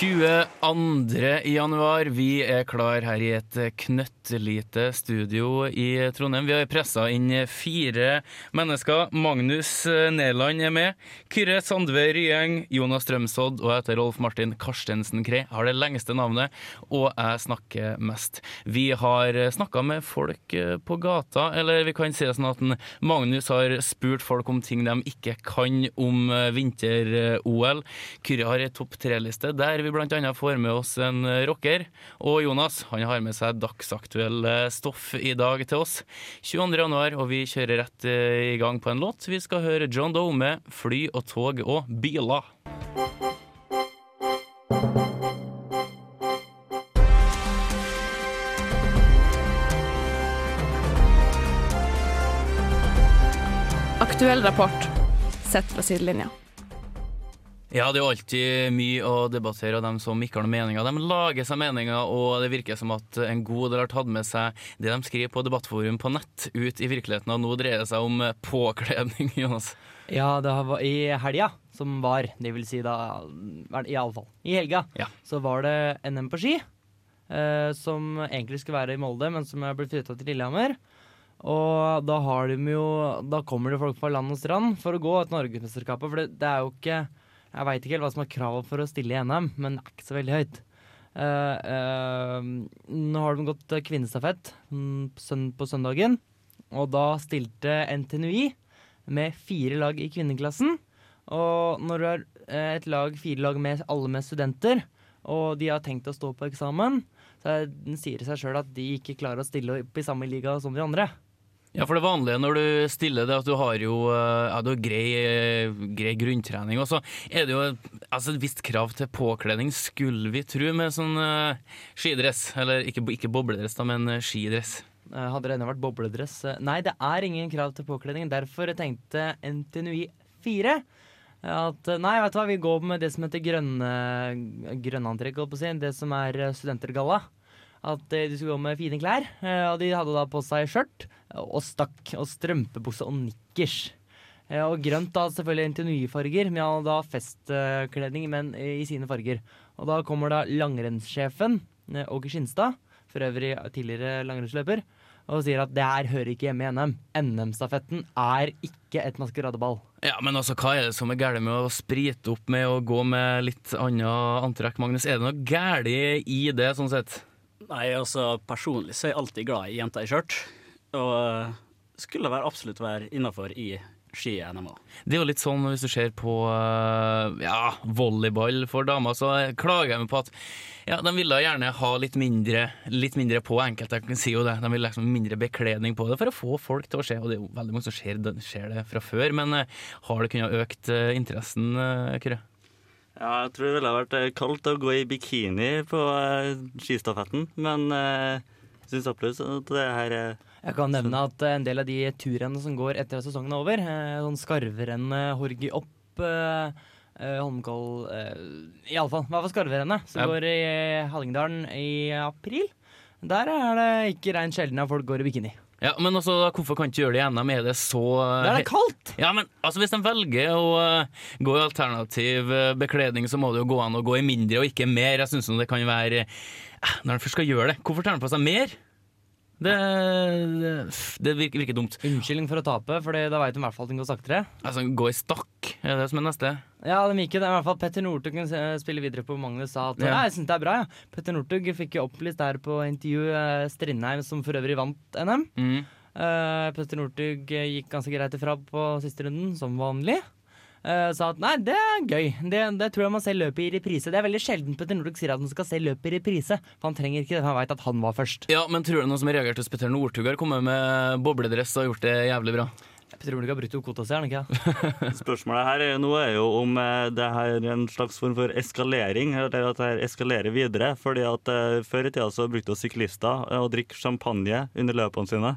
22. januar. Vi er klar her i et knøttelite studio i Trondheim. Vi har pressa inn fire mennesker. Magnus Nærland er med. Kyrre Sandve Ryeng, Jonas Strømsodd og jeg heter Rolf Martin Karstensen Krei. Har det lengste navnet, og jeg snakker mest. Vi har snakka med folk på gata, eller vi kan si det sånn at Magnus har spurt folk om ting de ikke kan om vinter-OL. Kyrre har ei topp tre-liste der vi blant annet får med oss en rocker. Og Jonas han har med seg dagsaktuell stoff i dag til oss. 22. januar, og vi kjører rett i gang på en låt. Vi skal høre John Doe med 'Fly og tog og biler'. Aktuell rapport sett fra sidelinja. Ja, det er jo alltid mye å debattere, og de som ikke har noen meninger, de lager seg meninger, og det virker som at en god del har tatt med seg det de skriver på debattforum på nett, ut i virkeligheten, og nå dreier det seg om påkledning, Jonas. Ja, det var i helga som var, det vil si da I alle fall. I helga Ja. så var det NM på ski. Eh, som egentlig skulle være i Molde, men som er blitt flytta til Lillehammer. Og da har de jo Da kommer det folk fra land og strand for å gå et Norgesmesterskapet. For det, det er jo ikke Jeg veit ikke helt hva som er kravet for å stille i NM, men det er ikke så veldig høyt. Uh, uh, nå har de gått eh, kvinnestafett mm, på søndagen, og da stilte NTNUI med fire lag i kvinneklassen. Og når du eh, et lag, fire lag med alle med studenter, og de har tenkt å stå på eksamen, så er- sier det seg sjøl at de ikke klarer å stille opp i samme liga som de andre. Ja, for det vanlige når du stiller det, at du har jo eh, ja, du har grei, eh, grei grunntrening. Og så er det jo altså, et visst krav til påkledning, skulle vi tro, med sånn uh, skidress. Eller ikke, ikke bobledress, da, men skidress. Hadde det ennå vært bobledress Nei, det er ingen krav til påkledning. Derfor tenkte NTNUI 4 at nei, vet du hva, vi går med det som heter grønne, grønnantrekk, holdt på å si. Det som er studentergalla. At eh, de skulle gå med fine klær. eh, Og de hadde da på seg skjørt og stakk og strømpebukse og nikkers. Eh, Og grønt da selvfølgelig NTNUI-farger, men hadde da festkledning, men i sine farger. Og da kommer da langrennssjefen, Åge Skinstad, for øvrig tidligere langrennsløper, og sier at det her hører ikke hjemme i NM. NM-stafetten er ikke et maskeradeball. Ja, men altså, hva er det som er galt med å sprite opp med å gå med litt annet antrekk, Magnus? Er det noe galt i det, sånn sett? Nei, altså personlig så er jeg alltid glad i jenter i skjørt. Og eh, skulle være absolutt være innafor i ski-NM òg. Det er jo litt sånn hvis du ser på eh, ja, volleyball for damer, så klager jeg meg på at ja, de ville gjerne ha litt mindre, litt mindre på. Enkelte si jo det. De vil liksom mindre bekledning på det for å få folk til å se. Og det er jo veldig mange som ser det, fra før, men eh, har det kunnet økt interessen, Kyrre? Ja, jeg tror det ville vært eh, kaldt å gå i bikini på eh, skistafetten, men jeg syns absolutt at det her er Jeg kan nevne at eh, en del av de turrennene som går etter at sesongen er over, eh, sånn skarverennet Horgi opp eh, eh, Holmenkoll eh, Iallfall, hva var skarverennet? Som Ja. går i eh, Hallingdalen i april. Der er det ikke rein sjelden at folk går i bikini. Ja, men altså, hvorfor kan ikke gjøre det i NM? Er det så eh, Der er det kaldt! Ja, men altså, hvis de velger å eh, gå i alternativ eh, bekledning, så må det jo gå an å gå i mindre og ikke mer. Jeg syns det kan være eh, Når de først skal gjøre det, hvorfor tar de på seg mer? Det, det, det virker, virker dumt. Unnskyldning for å tape, for da veit de i hvert fall at den går saktere. Altså, gå i stakk, er det som er neste? Ja, de gikk jo det. I hvert fall Petter Northug kunne spille videre på Magnus sa at Ja. ja. jeg synes det er bra. ja. Petter Northug fikk jo opplyst der på intervju eh, Strindheim, som for øvrig vant NM. Mm. Uh, Petter Northug gikk ganske greit ifra på siste runden, som vanlig. Eh, sa at nei, det er gøy. Det, det tror jeg man ser løpet i reprise. Det er veldig sjelden Petter Northug sier at han skal se løpet i reprise. For han trenger ikke det, han veit at han var først. Ja, men tror du noen som har reagert hos Petter Northug har kommet med bobledress og gjort det jævlig bra? Petter Northug har brutt opp kvota si, har han ikke? Spørsmålet her er- nå er jo om eh, det her er en slags form for eskalering, eller at det her eskalerer videre. fordi at uh, Før i tida så brukte syklister å drikke champagne under løpene sine.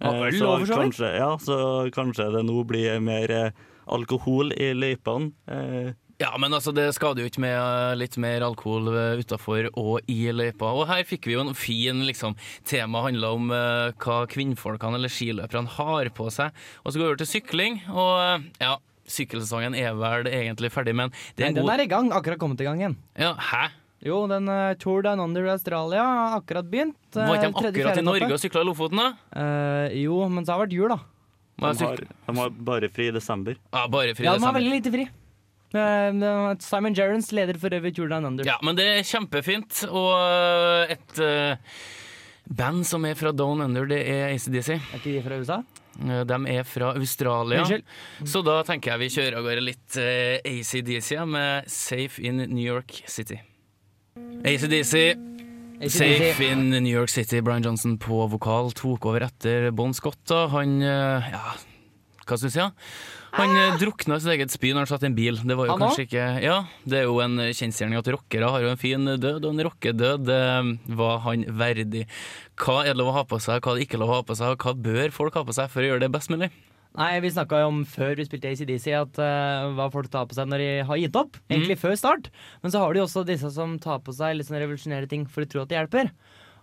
Eh, så kanskje, ja, så kanskje det nå blir mer eh, alkohol i løypene. Eh, Ja, men altså, det skader jo ikke med eh, litt mer alkohol utafor og i løypa. Og her fikk vi jo en fin liksom, tema handla om uh, hva kvinnfolkene eller skiløperne har på seg. Og så går vi over til sykling, og uh, ja, sykkelsesongen er vel egentlig ferdig, men det er en den god er i gang. Akkurat kommet i gang igjen. ja, Hæ? Jo, den uh, Tour Down Under Australia har akkurat begynt. eh, Var ikke de akkurat i Norge og sykla i Lofoten, da? Eh, jo, men så har det vært jul, da. De, har, de har bare fri i desember. Ja, bare fri Ja, de har desember. veldig lite fri. Eh, Simon Gerrans leder for øvrig Tour Down Under. Ja, men det er kjempefint. Og øh, et øh, band som er fra Down Under, det er ACDC. Er ikke de fra USA? Eh, De er fra Australia. Unnskyld. Så da tenker jeg vi kjører av gårde litt uh, ACDC ja, med Safe in New York City. ACDC, Safe in New York City. Brian Johnson på vokal tok over etter Bon Scott. da. Han eh, ja, hva skal vi si? Han ah! drukna i sitt eget spy når han satt i en bil. Det var jo Han kanskje ikke Ja, det er jo en kjensgjerning at rockere har jo en fin død, og en rockedød det var han verdig. Hva er det lov å ha på seg, hva er det ikke lov å ha på seg, og hva bør folk ha på seg for å gjøre det best mulig? Nei, vi snakka jo om før vi spilte ACDC, at uh, hva folk tar på seg når de har gitt opp. Egentlig før start. Men så har de jo også disse som tar på seg litt sånn revolusjonære ting for de tror at det hjelper.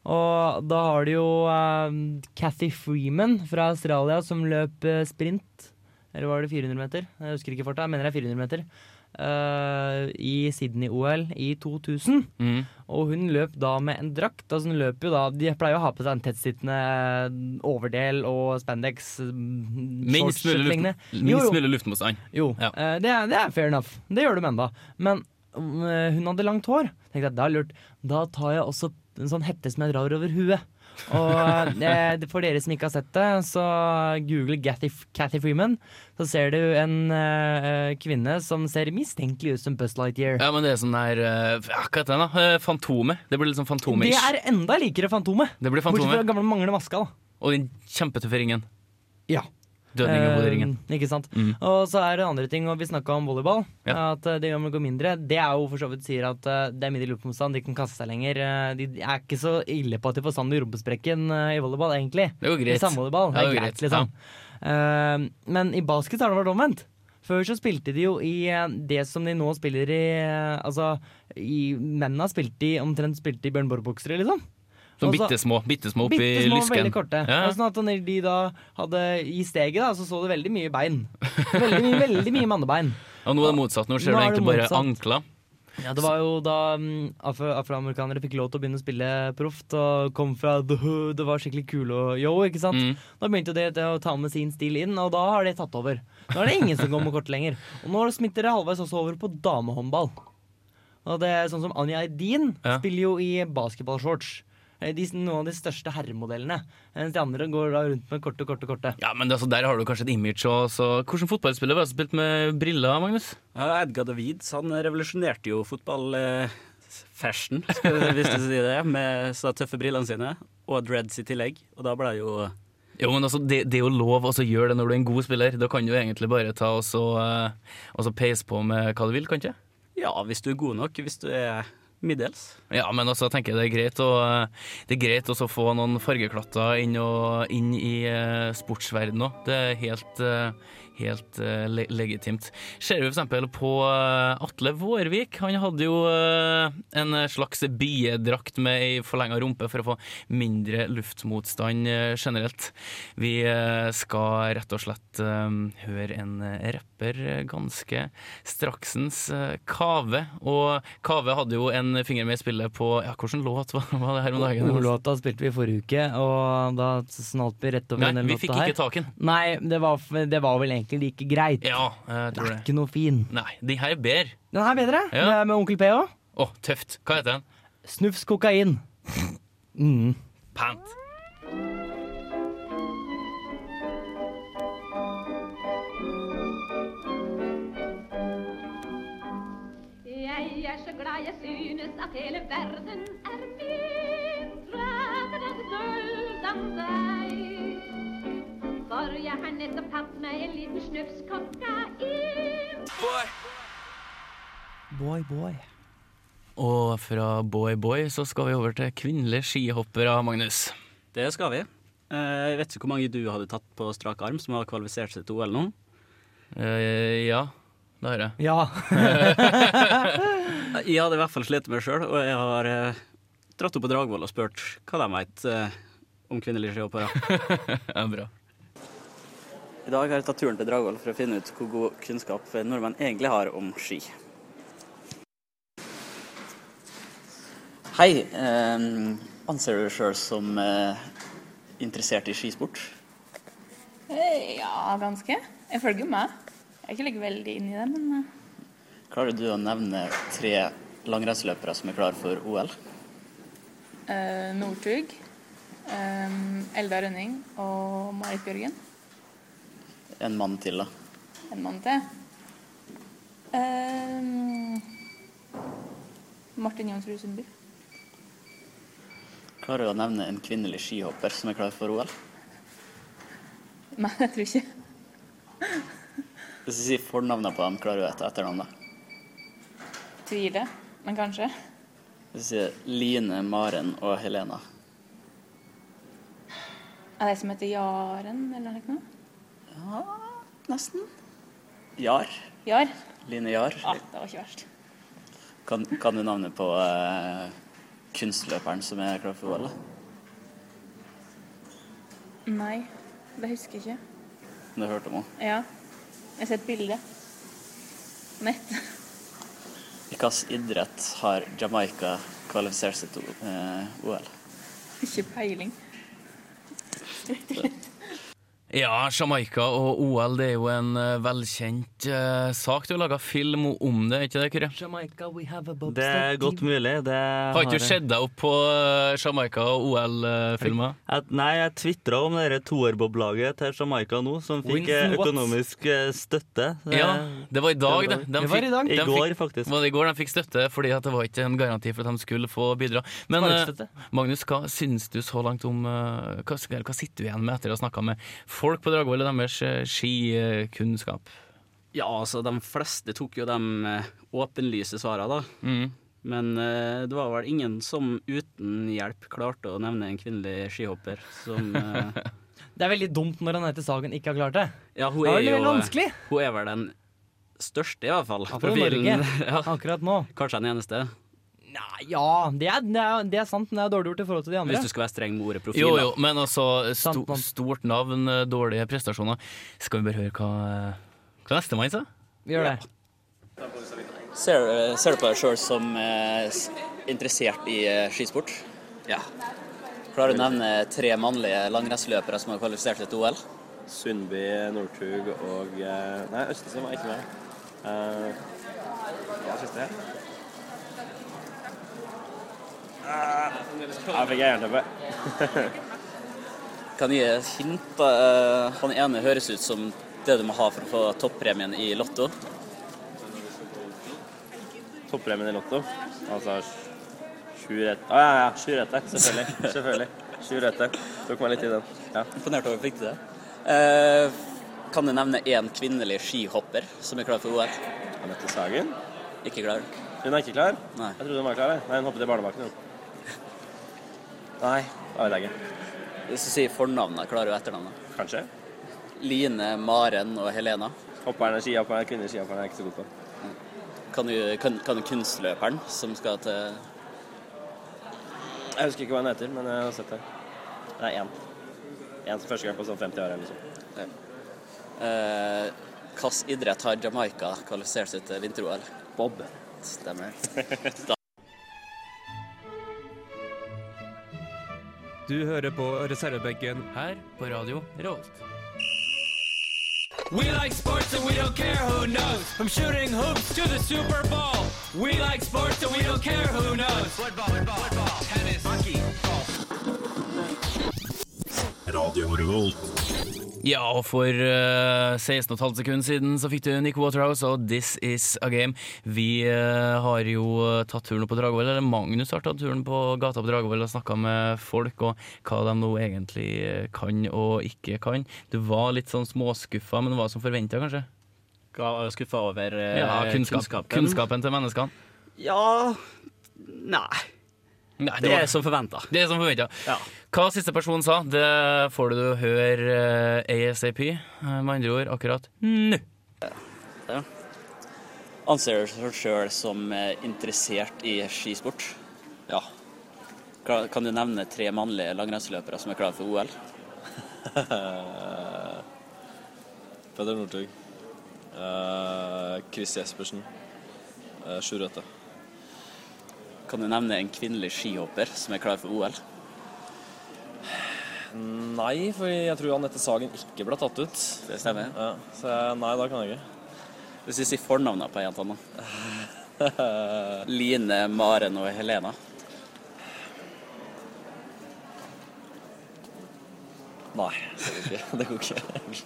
Og da har du jo uh, Cathy Freeman fra Australia som løp eh, sprint. Eller var det 400 meter? Jeg husker ikke farta. Jeg mener det er 400 meter. Eh, I Sydney-OL i 2000. Mm. Og hun løp da med en drakt. Altså hun løper jo da De pleier å ha på seg en tettsittende overdel og spandex. mm, Minst mulig, luft, Jo, minst mulig luftmotstand. Jo, Ja. uh, det, er, det er fair enough. Det gjør de enda. Men uh, hun hadde langt hår. Tenkte jeg, det er lurt. Da tar jeg også en sånn hette som jeg drar over huet. Og eh, for dere som ikke har sett det, så google Cathy, Cathy Freeman. Så ser du en eh, kvinne som ser mistenkelig ut som Buzz Lightyear. Ja, men det er sånn der eh, heter den, da? Eh, Fantomet. Det blir litt sånn Fantomet-ish. er enda likere Fantomet. Det blir Bortsett fra Fantomet. gamle manglende maska. da Og den kjempetøffe ringen. Ja. Dødningehodet-ringen. Eh, ikke sant. Mm. Og så er det andre ting, og vi snakka om volleyball. Ja. At eh, det går mindre. Det er jo for så vidt sier at eh, det er mindre luftmotstand, de kan kaste seg lenger. Eh, De er ikke så ille på at de får sand i rumpesprekken i volleyball, egentlig. Det er jo I greit. samvolleyball. Det det er greit, greit, liksom. Eh, men i basket har det vært omvendt. Før så spilte de jo i det som de nå spiller i Altså, i mennene spilte de omtrent spilte i Bjørn Borg-boksere, liksom. Sånn bitte små, bitte små oppi bittesmå, lysken. veldig korte. Ja. Og sånn at når de da hadde i steget, da, så så det veldig mye bein. Veldig mye, veldig mye mannebein. Og nå er det motsatt. Nå ser du det egentlig bare ankler. Ja, det var jo da mm, afro afroamerikanere fikk lov til å begynne å spille proft og kom fra the det var skikkelig kule og yo, ikke sant. Mm. Da begynte det, det å ta med sin stil inn, og da har det tatt over. Nå er det ingen som går med kort lenger. Og nå smitter det halvveis også over på damehåndball. Og det er sånn som Anja Edin Ja. spiller jo i basketballshorts. Eh, De, noen av de største herremodellene. Mens de andre går da rundt med korte, korte, korte. Ja, men altså, der har du kanskje et image òg. Hvilken fotballspiller var det som spilte med briller, Magnus? Ja, Edgar Davids han revolusjonerte jo fotball-fashion, hvis du sier det, med så tøffe brillene sine, og dreads i tillegg. Og da ble det jo Jo, men altså, det, det er jo lov å gjøre det når du er en god spiller. Da kan du egentlig bare ta og så, eh, peise på med hva du vil, kan ikke? Ja, hvis du er god nok. Hvis du er middels. Ja, men også tenker jeg det er greit å, det er greit å få noen fargeklatter inn, og, inn i uh, sportsverdenen òg. Det er helt, eh, helt eh, le legitimt. Ser vi f.eks. på eh, Atle Vårvik. Han hadde jo eh, en slags biedrakt med ei forlenga rumpe for å få mindre luftmotstand generelt. Vi skal rett og slett høre en rapper ganske straksens. Kave. Og Kave hadde jo en finger med i spillet på Ja, hvilken låt var det her om dagen? Ordlåta spilte vi forrige uke, og da snalt vi rett over Nei, den vi låta fikk her. ikke tak i den. Nei, det var, det var vel egentlig like greit. Ja, jeg det er det. ikke noe fin. Nei, de her er bedre. Den her er bedre, Ja. med, med Onkel P òg. Å, tøft. Hva heter den? Snufs kokain. Mm. Pant. Jeg er så glad jeg synes at hele verden er mindre enn er sølv som deg. Jeg har nettopp tatt meg en liten snufs kokain. Boy, boy. Og fra Boy Boy så skal vi over til kvinnelige skihoppere, Magnus. Det skal vi. Eh, Jeg vet ikke hvor mange du hadde tatt på strak arm som har kvalifisert seg til OL nå. Uh, ja, det har jeg. Ja. Jeg hadde i hvert fall slitt med sjøl, og jeg har eh, dratt opp på Dragvoll og spurt hva de eh, om kvinnelige skihoppere. Ja, bra. I dag har jeg tatt turen til Dragvoll for å finne ut hvor god kunnskap nordmenn egentlig har om ski. Hei. Eh, anser du deg sjøl som eh, interessert i skisport? Eh, Ja, ganske. Jeg følger med. Jeg er ikke like veldig inn i det, men eh, Klarer du å nevne tre langrennsløpere som er klare for OL? eh, Northug, eh, Elda Rønning og Marit Bjørgen. En mann til, da. En mann til. Eh, Martin Jonsrud Sundby. Klarer du å nevne en kvinnelig skihopper som er klar for OL? Nei, jeg tror ikke. Hvis du sier fornavnet på dem, klarer du å ta etternavnet? Tviler, men kanskje. Hvis du sier Line, Maren og Helena. Er det som heter Jaren, eller noe? Ja, nesten. Jar. Jar? Line Jar. Ja, det var ikke verst. Kan, kan du navnet på eh, kunstløperen som er klar for OL? Nei, det husker jeg ikke. Du har hørt om henne? Ja. Jeg har sett bilde. Nett. I hvilken idrett har Jamaica kvalifisert seg til eh, OL? Ikke peiling. Ja, Jamaica og OL det er jo en uh, velkjent uh, sak. Du har laga film om det, ikke det, Kyrre? Jamaica, we have a Det er godt mulig. Det Har ikke du sett deg opp på uh, Jamaica og OL-filmer? Nei, jeg tvitra om det toerboblaget til Jamaica nå, som fikk økonomisk støtte. Det- Ja, det var i dag, det. De Det var i dag. I går, faktisk. Var det i går de fikk støtte fordi at det var ikke en garanti for at de skulle få bidra. Men Magnus, hva syns du så langt om hva, hva sitter du igjen med etter å ha snakka med folk på Dragvoll og deres eh, skikunnskap? Ja, altså, de fleste tok jo de eh, åpenlyse svarene, da. Mm. Men uh, det var vel ingen som uten hjelp klarte å nevne en kvinnelig skihopper som uh, Det er veldig dumt når Anette Sagen ikke har klart det. Ja, hun Det er er jo vanskelig. Hun er vel den største, i hvert fall. for Norge, ja. akkurat nå. Kanskje den eneste. Nei, ja, det er, det, er, det er sant, men det er dårlig gjort i forhold til de andre. Hvis du skal være streng med ordet profil. Jo, da. jo, men altså sto, stort navn, eh, dårlige prestasjoner. Skal vi bare høre hva, eh, hva nestemann sa? Gjør det. Ser, ser du på deg sjøl som eh, interessert i eh, skisport? Ja. Klarer du å nevne tre mannlige langrennsløpere som har kvalifisert til til OL? Sundby, Northug og eh, Nei, Østesen var ikke med. Uh, hva siste? Uh, jeg fikk jernteppe. Kan gi et hint? Eh, Han ene høres ut som det du må ha for å få toppremien i Lotto. Toppremien i Lotto. Altså sju rett... Å ja, ja. Sju rette. Selvfølgelig. Selvfølgelig. Sju rette. Tok meg litt i den. Ja. Imponert over du fikk til det. Eh, kan du nevne én kvinnelig skihopper som er klar for OL? Anette Sagen? Ikke klar. Hun er ikke klar? Nei. Jeg trodde hun var klar. jeg. Nei, hun hoppet i barnebakken. hun. Nei, det vet jeg ikke. Hvis du sier fornavnet, klarer du etternavnet? Kanskje. Line, Maren og Helena. Hopperne, skihopperne, kvinnelige skihopperne er jeg ikke så god på. Kan du, kan, kan du kunstløperen som skal til Jeg husker ikke hva hun heter, men jeg har sett det. Det er én. Én som første gang på sånn 50 år eller noe sånt. eh, Hvilken idrett har Jamaica kvalifisert seg til vinter-OL? Bob. Stemmer. Du hører på reservebenken her på Radio Revolt. We like sports and we don't care who knows. From shooting hoops to the Super Bowl. We like sports and we don't care who knows. Football, football, football tennis, hockey, golf. Radio Revolt. Ja, og for uh, 16,5 sekunder siden så fikk du Nick Waterhouse og This Is A Game. Vi uh, har jo eh, tatt turen opp på Dragvoll, eller Magnus har tatt turen på gata på Dragvoll og snakka med folk og hva de nå egentlig eh, kan og ikke kan. Du var litt sånn småskuffa, men hva som forventa, kanskje? Skuffa over uh, Ja, kunnskap, kunnskapen. kunnskapen til menneskene. Ja Nei. Nei, det, var- er som forventa. Det er som forventa. Ja. Hva siste person sa, det får du høre eh, ASAP. eh, Med andre ord akkurat nå. Ja. Anser du deg sjøl som eh, interessert i skisport? Ja. Kan du nevne tre mannlige langrennsløpere som er klare for OL? Peder Northug. Uh, Chris Jespersen. Uh, Sjur Røthe. Kan du nevne en kvinnelig skihopper som er klar for OL? Nei, for jeg tror Anette Sagen ikke ble tatt ut. Det stemmer. Ja, så nei, da kan jeg ikke. Hvis vi sier fornavnene på jentene, da. Line, Maren og Helena. Nei, det går ikke.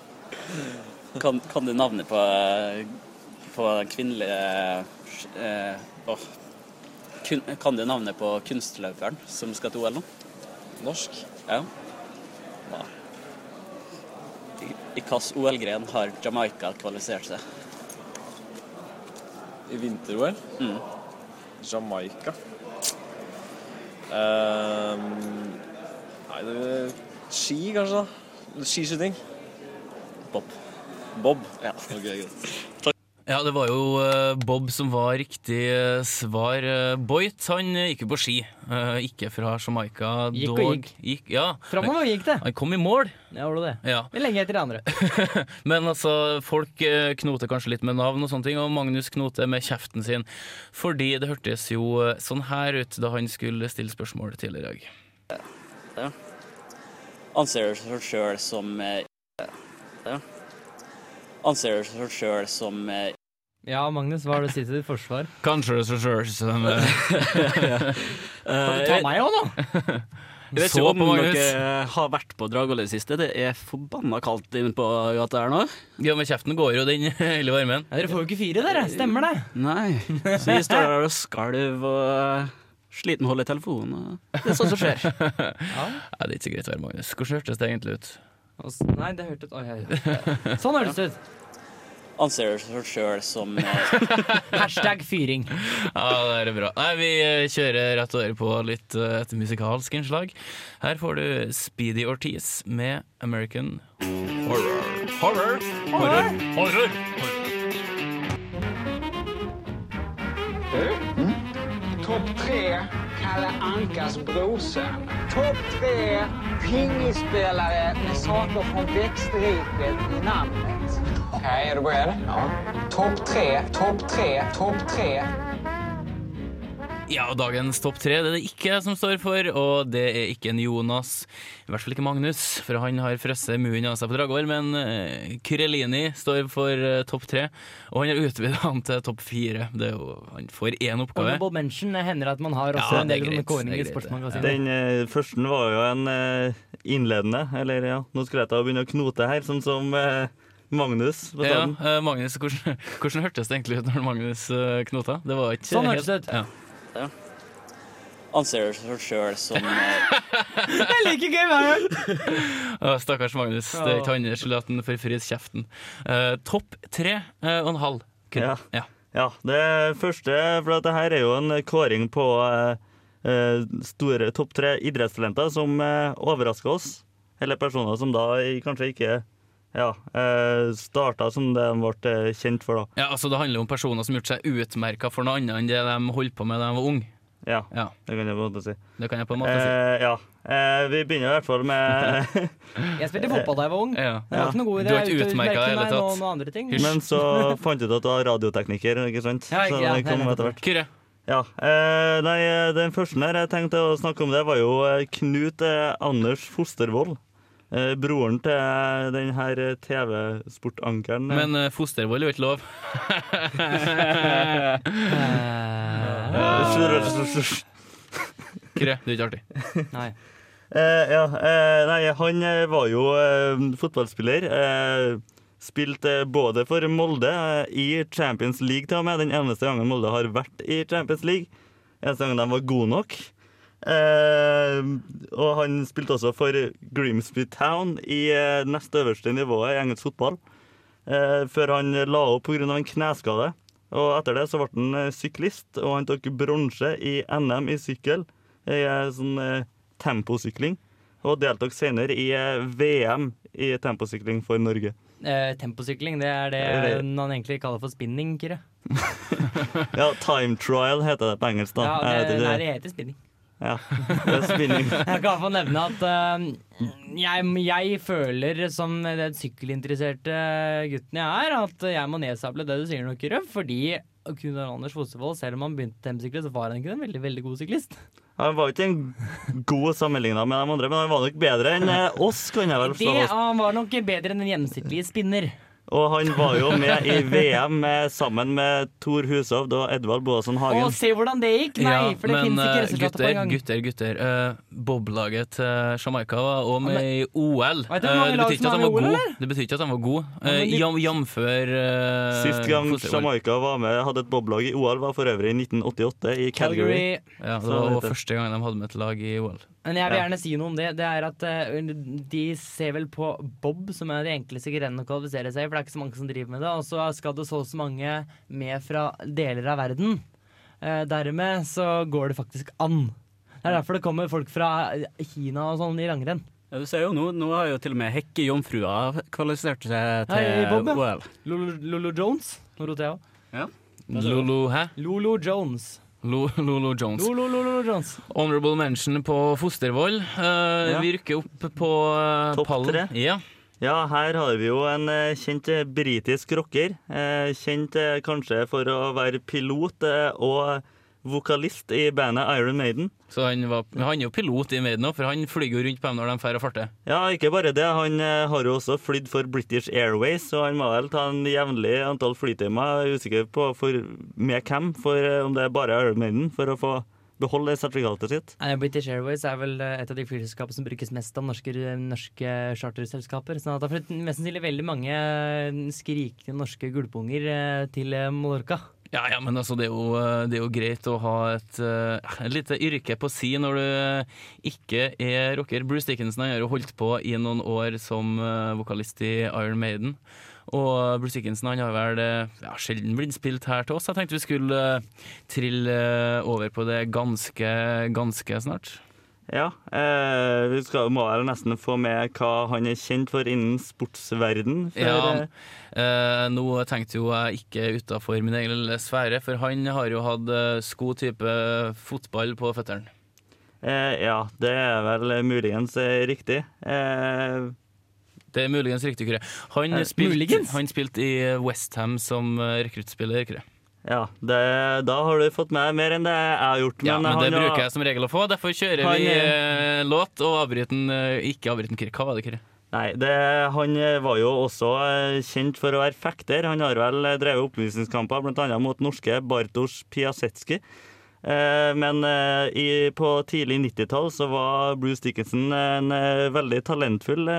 Kan, kan du navnet på, på den kvinnelige eh, åh. Kan du navnet på kunstløperen som skal til OL nå? Norsk? Ja. Nei. I, i hvilken OL-gren har Jamaica kvalifisert seg? I vinter-OL? Mm. Jamaica. um, nei, det er ski, kanskje? da? Skiskyting? Bob. Bob? Ja. Ok, greit. Ja, det var jo eh, Bob som var riktig eh, svar. Boyt, han eh, gikk jo på ski, eh, ikke fra Jamaica. Gikk og dog. gikk. ja. Framover gikk det. Han kom i mål. Ja, var det det? Ja. Men lenge etter de andre. Men altså, folk eh, knoter kanskje litt med navn og sånne ting, og Magnus knoter med kjeften sin. Fordi det hørtes jo eh, sånn her ut da han skulle stille spørsmål tidligere i dag. Ja. Anser seg sjøl som ja. ja. Anser deg sjøl som eh, Ja, Magnus, hva har du å si til ditt forsvar? Kanskje det er så sjøl som Kan du ta meg òg, da? Jeg vet Så ikke om på Magnus. dere har vært på Dragvoll i det siste. Det er forbanna kaldt inne på gata her nå. Ja, med kjeften går jo den hele varmen. Ja, dere får jo ikke fire, dere. Stemmer det? Nei. Så vi står der og skalv og sliter med å holde telefonen. Det er sånt som skjer. Ja. det er ikke så greit å være Magnus. Hvordan hørtes det egentlig ut? Nei, det hørtes Oi, oi. Sånn hørtes det ut. Anser seg sjøl som eh, Hashtag fyring. Ja, det er bra. Nei, Vi eh, kjører rett og slett på litt eh, et musikalsk innslag. Her får du Speedy Ortiz med American Horror. Horror! Horror! Horror! Topp tre Kalle Ankas Brose. Topp tre pingisspelare med saker från växtriket i namnet. Okej, är du beredd? Ja. Topp tre, topp tre, topp tre. Ja, og dagens topp tre det er det ikke jeg som står for, og det er ikke en Jonas. I hvert fall ikke Magnus, for han har frosset munnen av seg på Dragvoll. Men uh, Kyrelini står for uh, topp tre, og han har utvidet han til topp fire. Det er jo, han får én oppgave. Honorable mention hender at man har også Ja, en del greit, kåringer i Sportsmagasinet. Den uh, første var jo en eh, innledende, eller ja, nå skulle jeg ta og begynne å knote her, sånn som eh, Magnus på Ja, starten. eh, Magnus, hvordan, hvordan hørtes det egentlig ut når Magnus uh, knota? Det var ikke Sånn hørtes det ut. Ja. Ja. Anser seg sjøl som Det er like gøy hver gang! Stakkars Magnus. Det er ikke hans skyld at han får kjeften. Uh, topp tre uh, og en halv. Ja. Ja. Ja, det første, for at det her er jo en kåring på eh, eh, store topp tre idrettstalenter som overrasker oss. Eller personer som da kanskje ikke ja, eh, starta som det de ble eh, kjent for, da. Ja, altså Det handler om personer som gjorde gjort seg utmerka for noe annet enn det de holdt på med da de var unge. Ja, Ja. det kan jeg på en måte si. Det kan jeg på en måte si. Eh, ja. Eh, vi begynner i hvert fall med Jeg spilte fotball da jeg var ung. Ja. Det var ikke noe god idé. Du har ikke utmerka i det hele tatt. noe- noe. Men så fant du ut at du var radiotekniker, ikke sant? Ja, ikke- så ja, det kom etter hvert. Kyrre. Ja, eh, nei, Den første der jeg tenkte å snakke om, det var jo eh, Knut eh, Anders Fostervoll. Eh, broren til den her eh, TV-sportankeren. eh. Men uh, fostervold er jo ikke lov. Krø, det er ikke artig. Nei. Eh, ja, eh, nei, han var jo eh, fotballspiller. Eh, spilte både for Molde i Champions League til og med. Den eneste gangen Molde har vært i Champions League. Eneste gangen de var gode nok. Eh, og han spilte også for Grimsby Town i eh, nest øverste nivået i engelsk fotball. Eh, før han la opp pga. en kneskade. Og etter det så ble han eh, syklist, og han tok bronse i NM i sykkel. I sånn temposykling. Og deltok senere i VM i temposykling for Norge. Eh, temposykling, det er det man egentlig kaller for spinning, Kyrre. Ja, time trial heter det på engelsk, da. Ja, det, det, det heter spinning. Ja, det er spinning. Jeg kan få nevne at uh, jeg, jeg føler, som den sykkelinteresserte gutten jeg er, at jeg må nedsable det du sier nok, Røv. Fordi Knut Anders Fossevold, selv om han begynte temposykle, så var han ikke en veldig veldig god syklist. Han var ikke en god sammenligna med de andre, men han var nok bedre enn eh, oss, kan jeg vel Det, han var nok bedre enn en gjennomsnittlig spinner. Og han var jo med i VM med, sammen med Tor Hushovd og Edvard Boasson Hagen. Å, se hvordan det gikk! Nei, Ja, for det men finnes ikke eh, resultater på gutter, en gang. gutter, gutter. Uh, Boblaget til Jamaica var òg med i OL. Eh, det betyr ikke at han de var god. Det betyr ikke at var Uh, jam, Jamfør uh, Sist gang Jamaica var med, hadde et boblag i OL, var for øvrig i 1988 i Calgary. Ja, det var heter første gang de hadde med et lag i OL. Men jeg vil gjerne si noe om det. Det er at eh, De ser vel på bob som er det enkleste grenene å kvalifisere seg i, for det er ikke så mange som driver med det. Og så skal det så og så mange med fra deler av verden. Eh, dermed så går det faktisk an. Det er derfor det kommer folk fra Kina og sånn i langrenn. Ja, du ser jo nå, nå har jo til og med Hekke Jomfrua kvalifisert seg til Hei, Bob, ja. OL. Lolo, Lolo Jones. Nå roter jeg òg. Ja. Lolo, hæ? Lolo Jones. Lo, Lolo Jones. Lolo, Lolo Jones. Honorable mention på Fostervoll. Uh, Ja. Vi rykker opp på uh, Topp pallen. tre. Ja. Ja, her har vi jo en uh, kjent eh, britisk rocker. Eh, kjent eh, kanskje for å være pilot eh, og vokalist i bandet Iron Maiden. Så han, var, han er jo pilot i Maiden òg, for han flyr jo rundt på dem når de drar og farter. Ja, ikke bare det. Han eh, har jo også flydd for British Airways, så han må vel ta en jevnlig antall flytimer. Jeg er usikker på for, med hvem, for eh, om det er bare Iron Maiden, for å få beholde sertifikatet sitt. British Airways er vel eh, et av de flyselskapene som brukes mest av norske, norske charterselskaper. Så det flyttet mest sannsynlig veldig mange skrikende norske gulpunger til Mallorca. Ja, ja, men altså, det er jo, eh, det er jo greit å ha et, eh, et lite yrke på si når du ikke er rocker. Bruce Dickinson har jo holdt på i noen år som eh, vokalist i Iron Maiden. Og Bruce Dickinson han har vel ja, sjelden blitt spilt her til oss. Jeg tenkte vi skulle trille over på det ganske, ganske snart. Ja, eh, vi skal, må vel nesten få med hva han er kjent for innen sportsverden. For, Ja, eh, eh, nå tenkte jo jeg ikke utafor min egen lille sfære, for han har jo hatt eh, sko type fotball på føttene. eh, ja, det er vel muligens eh, riktig. Eh, Det er muligens riktig, Kyrre. Han Eh, han spilte i Westham som rekruttspiller, Kyrre. Ja, det, da har du fått med mer enn det jeg har gjort. Ja, men det han bruker har- jeg som regel å få. Derfor kjører Han vi eh, låt og avbryter eh, ikke avbryter Kyrre. Hva var det, Kyrre? Nei, det, han eh, var jo også eh, kjent for å være fekter. Han har vel drevet oppvisningskamper bl.a. mot norske Bartosz Piasetski. Eh, men i, på tidlig 90-tall så var Bruce Dickinson en veldig talentfull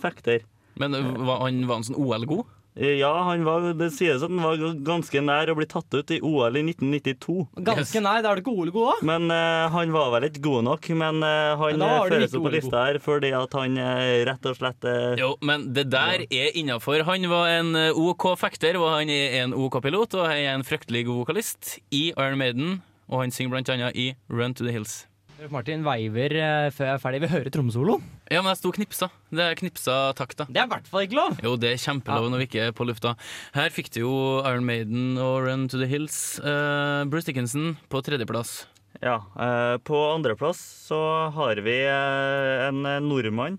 fekter. Men var han, var han sånn OL-god? Eh, Ja, han var, det sies at han var ganske nær å bli tatt ut i OL i 1992. Ganske nær? da er du ikke OL god da? Men uh, han var vel ikke god nok. Men uh, han Men føres opp på lista her fordi at han uh, rett og slett Jo, men det der er innafor. Han var en OK fekter, og han er en OK pilot, og han er en fryktelig god vokalist i Iron Maiden, og han synger blant annet i Run to the Hills. Martin veiver eh, før jeg er ferdig. Vi hører trommesoloen. Ja, men jeg sto og knipsa. Det er knipsa takta. Det er i hvert fall ikke lov! Jo, det er kjempelov når vi ikke er på lufta. Her fikk du jo Iron Maiden og Run to the Hills. Uh, Bruce Dickinson på tredjeplass. Ja. Uh, på andreplass så har vi uh, en nordmann.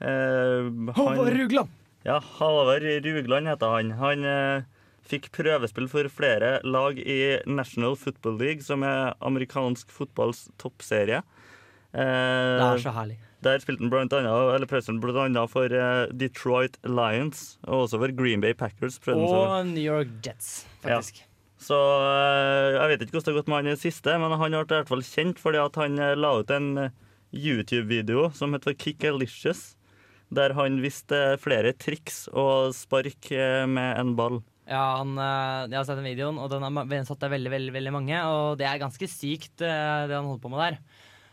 Eh, Håvard Rugland. Ja, Håvard Rugland heter han. Han fikk prøvespill for flere lag i National Football League, som er amerikansk fotballs toppserie. Eh, Det er så herlig. Der spilte han blant annet, eller blant annet for eh, Detroit Lions, og også for Green Bay Packers. Og New York Jets, faktisk. Så eh, jeg vet ikke hvordan det har gått med han i det siste, men han ble i hvert fall kjent fordi at han eh, la ut en YouTube-video som heter Kickalicious, der han viste flere triks og spark med en ball. Ja, han, eh, jeg har sett den videoen, og den har satt der veldig, veldig, veldig mange. Og det er ganske sykt, eh, det han holder på med der.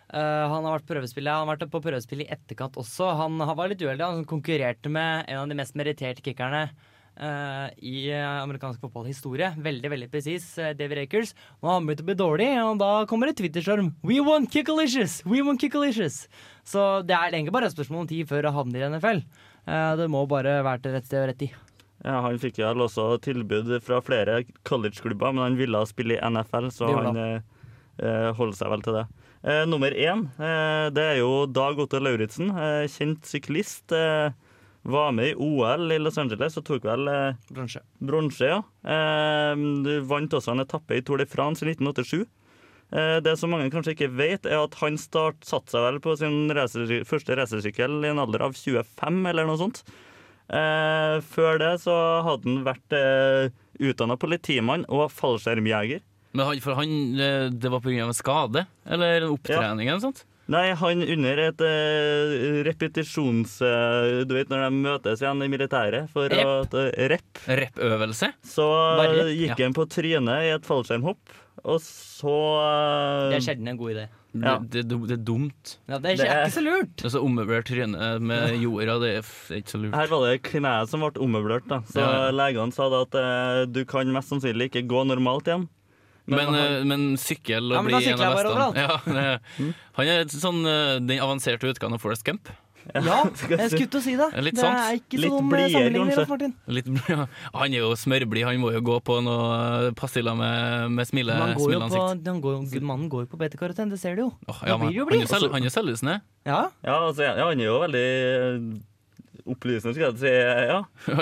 Uh, han har vært prøvespill, han har vært på prøvespill i etterkant også. Han har- var litt uheldig. Han konkurrerte med en av de mest meritterte kickerne uh, i amerikansk fotballhistorie. Veldig veldig presis, uh, Davy Rakers. Nå har han begynt å bli dårlig, og da kommer det Twitter-storm. We want Kickalicious! We want Kickalicious! Så det er egentlig bare et spørsmål om tid før han havner i NFL. Uh, det må bare være til rett sted og rett tid. Ja, Han fikk vel også tilbud fra flere collegeklubber, men han ville spille i NFL, så han eh, eh, holder seg vel til det. Eh, nummer én, eh, det er jo Dag Otto Lauritzen, eh, kjent syklist. Eh, var med i OL i Los Angeles og tok vel Bronse. bronse. Ja. Eh, du vant også en etappe i Tour de France i 1987. Eh, det som mange kanskje ikke vet, er at han start, satte seg vel på sin reser, første racersykkel i en alder av 25, eller noe sånt. Eh, før det så hadde han vært eh, utdanna politimann og fallskjermjeger. Men han, for han, eh, det var pga. en skade? Eller en opptrening? eller noe sånt? Nei, han under et eh, repetisjons... eh, du vet når de møtes igjen i militæret for Rep. å eh, Rep. Rep-øvelse? Så Bare rep, gikk ja. han på trynet i et fallskjermhopp, og så eh, Det er sjelden en god idé. Ja. Det, det, det er dumt. Ja, det er ikke, Det er- ikke så lurt. Altså Ommøblert tryne med jorda, det er f- er ikke så lurt. Her var det kneet som ble ommøblert, da. Så Ja, ja. legene sa da at eh, du kan mest sannsynlig ikke gå normalt igjen. Men, men, eh, men sykkel Ja, og men da bli en av bestene ja, det, Han er sånn eh, den avanserte utgaven av Forest Gump. Ja, jeg skulle til å si det. Litt det er ikke Litt så dum sammenligning. kanskje. Rolf Martin. Litt, ja. Han er jo smørblid, han må jo gå på noe pastiller med, med smile, han går jo på, smileansikt. han går, mannen går jo på beta-karoten, det ser du jo. Oh, ja, han, blir jo han, er jo selvlysende. Ja, Ja, altså, ja, han er jo veldig eh, opplysende, skal jeg si. Ja.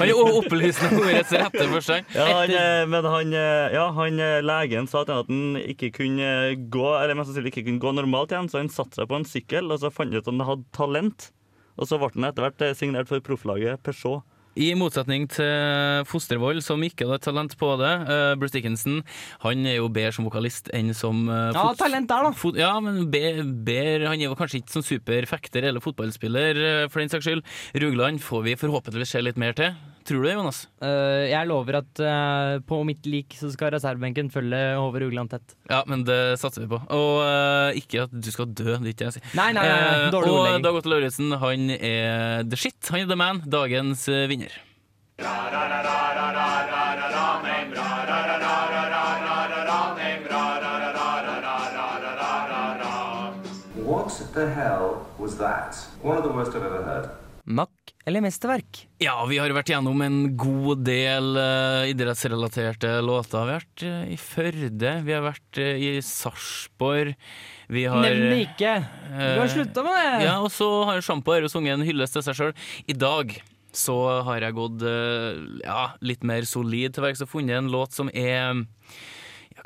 Han er opplysende ordets rette forstand. Ja, han, eh, men han, eh, ja, han eh, legen sa til han at han ikke kunne gå Eller mest sannsynlig ikke kunne gå normalt igjen, så han satte seg på en sykkel, og så fant han ut at han hadde talent. Og så ble han etter hvert signert for profflaget Peugeot. I motsetning til Fostervoll, som ikke hadde talent på det. Uh, Bruce Dickinson han er jo bedre som vokalist enn som uh, ja talent der, da. Fot ja, men be- bedre Han er jo kanskje ikke sånn superfekter eller fotballspiller, uh, for den saks skyld. Rugland får vi forhåpentligvis se litt mer til. Tror du det, Jonas? Uh, jeg lover at uh, på mitt lik så skal reservebenken følge Håvard Ugland tett. Ja, men det satser vi på. Og uh, ikke at du skal dø, det er ikke jeg sier. Nei, nei, nei, dårlig uh, og. Dag Otto Lauritzen, han er the shit. Han er the man. Dagens vinner. What the hell was that? One of the worst I've ever heard. Mack eller mesterverk? Ja, vi har vært gjennom en god del uh, idrettsrelaterte låter. Vi har vært uh, i Førde, vi har vært uh, i Sarpsborg. Vi har Nevn ikke! Du har slutta med det! Ja, og så har Sjampo her og sunget en hyllest til seg sjøl. I dag så har jeg gått ja, litt mer solid til verks og funnet en låt som er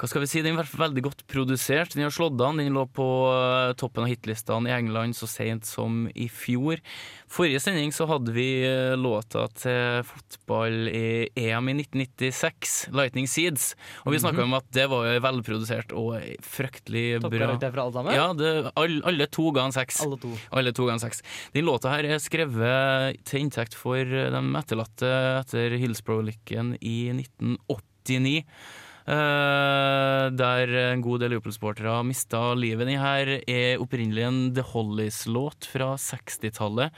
hva skal vi si, Den er veldig godt produsert. Den har slått an. Den lå på eh, toppen av hitlistene i England så sent som i fjor. Forrige sending så hadde vi eh, låta til fotball i EM i 1996, 'Lightning Seeds'. Og vi snakka Mhm. om at det var velprodusert og fryktelig bra. For alle sammen? Ja, det, alle, alle to ga en seks. Alle to. Alle to ganger seks. Den låta her er skrevet til inntekt for de etterlatte etter Hillsborough-ulykken i 1989. eh, der en god del Liverpool-sportere mista livet. Den her er opprinnelig en The Hollies-låt fra 60-tallet.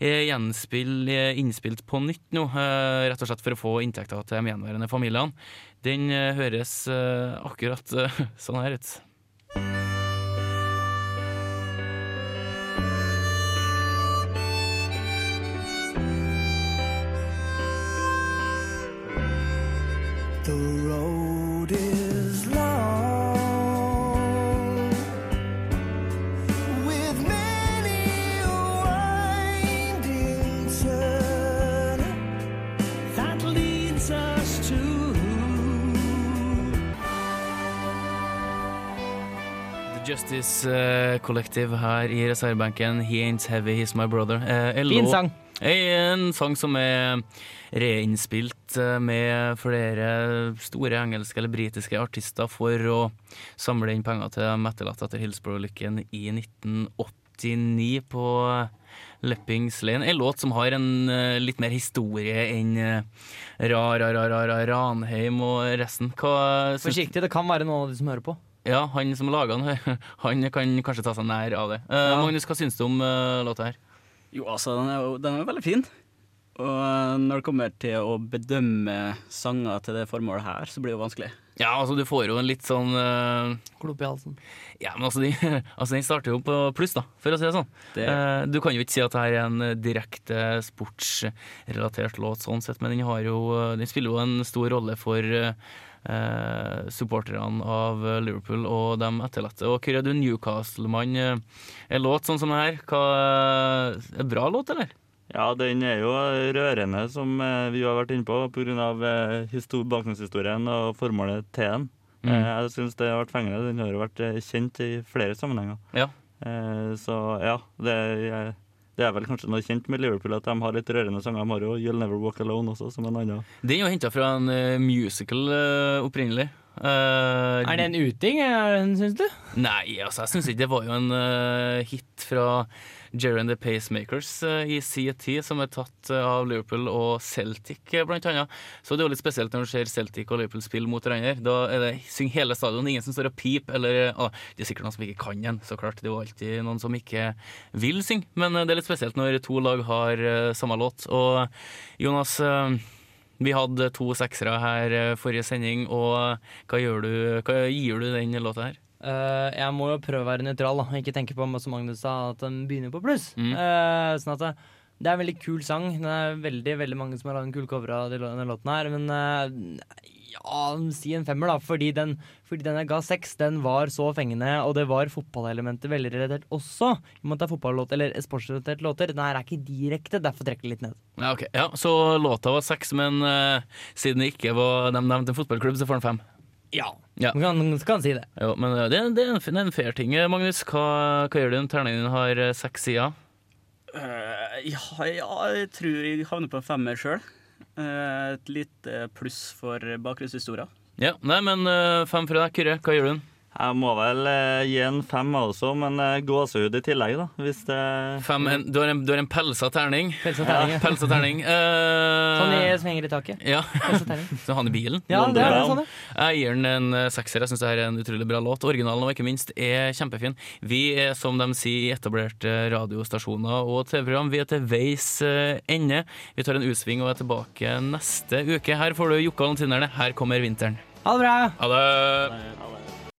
Er gjenspill, er innspilt på nytt nå, eh, rett og slett for å få inntekter til de gjenværende familiene. Den eh, høres akkurat sånn her ut. The Justice eh, Collective her i reservebenken. He Ain't Heavy, He's My Brother. Eh, en Fin sang. En sang som er reinnspilt eh, med flere store engelske eller britiske artister for å samle inn penger til dem etterlatte etter Hillsborough-ulykken i 1989 på Leppings Lane. En låt som har en litt mer historie enn uh, Ra, Ra, Ra, Ra, Ra, Ranheim og resten. Hva Forsiktig, det kan være noen av de som hører på. Ja, han som laga den, han kan kanskje ta seg nær av det. Eh, Magnus, hva syns du om uh, låta her? Jo, altså, den er jo den er veldig fin. Og når det kommer til å bedømme sanger til det formålet her, så blir det jo vanskelig. Ja, altså du får jo en litt sånn uh, Klump i halsen. Ja, men altså, de, altså den starter jo på pluss, da, for å si det sånn. Det- Uh, du kan jo ikke si at det her er en eh, direkte sportsrelatert låt sånn sett, men den, har jo, eh, den spiller jo en stor rolle for eh, eh, supporterne av eh, Liverpool og de etterlatte. Og er du Newcastle-mann? Er En låt sånn som det her, hva, er bra låt, eller? Ja, den er jo rørende, som eh, vi har vært inne på, pga. Bakgrunnshistorien og formålet til den. Mm. Eh, jeg syns det har vært fengende. Den har jo vært eh, kjent i flere sammenhenger. Ja. Eh, så ja, det er, det er vel kanskje noe kjent med Liverpool at de har litt rørende sanger. De har jo You'll Never Walk Alone også, som en annen. Den er jo henta fra en uh, musical uh, opprinnelig. Uh, Er det en uting, syns du? Nei, altså jeg syns ikke det var jo en hit fra Jerry and the Pacemakers eh, i tid, som er tatt eh, av Liverpool og Celtic, eh, blant annet. Så det er jo litt spesielt når du ser Celtic og Liverpool spille mot hverandre. Da er det syng hele stadion, ingen som står og piper, eller ah, Det er sikkert noen som ikke kan den, så klart. Det er jo alltid noen som ikke vil synge, men det er litt spesielt når to lag har samme låt. Og Jonas, vi hadde to seksere her forrige sending, og hva, du, hva gir du den låta her? Eh, jeg må jo prøve å være nøytral, da. Ikke tenke på som Magnus sa, at den begynner på pluss. Mm. Uh, sånn at det, det er en veldig kul sang. Det er veldig veldig mange som har lagd en kul cover av denne låten her. Men uh, ja, si en femmer, da. Fordi den, fordi den jeg ga seks, den var så fengende, og det var fotballelementer veldig relatert også. I og med at det er fotballåt eller sportsrelaterte låter. Den her er ikke direkte, derfor trekker jeg litt ned. Ja, ok. Ja, Så låta var seks, men eh, siden det ikke var de nevnte en fotballklubb, så får den fem. Ja. Ja. Man kan, kan si det. Jo, men eh, det, det, er en, det er en fair ting. Eh, Magnus, hva, hva gjør du når terningen din har eh, seks sider? Uh, ja, ja, jeg tror jeg havner på en femmer sjøl. et lite pluss for bakgrunnshistoria. Ja, nei, men uh, fem fra deg. Kyrre, hva gjør du? Jeg må vel eh, gi en fem også, men eh, gåsehud i tillegg, da. Hvis det Fem, en, du, har en, du har en pelsa terning. Pelsa terning, ja. pelsa terning. Eh, Sånn i, som henger i taket. Ja. Terning. Så han i bilen? Ja, det er det, sånn, ja. Jeg gir den en eh, sekser. Jeg syns det her er en utrolig bra låt. Originalen og ikke minst er kjempefin. Vi er, som de sier, i etablerte radiostasjoner og TV-program. Vi er til veis eh, ende. Vi tar en utsving og er tilbake neste uke. Her får du Jokke og. Her kommer vinteren. Ha det bra! Ha det.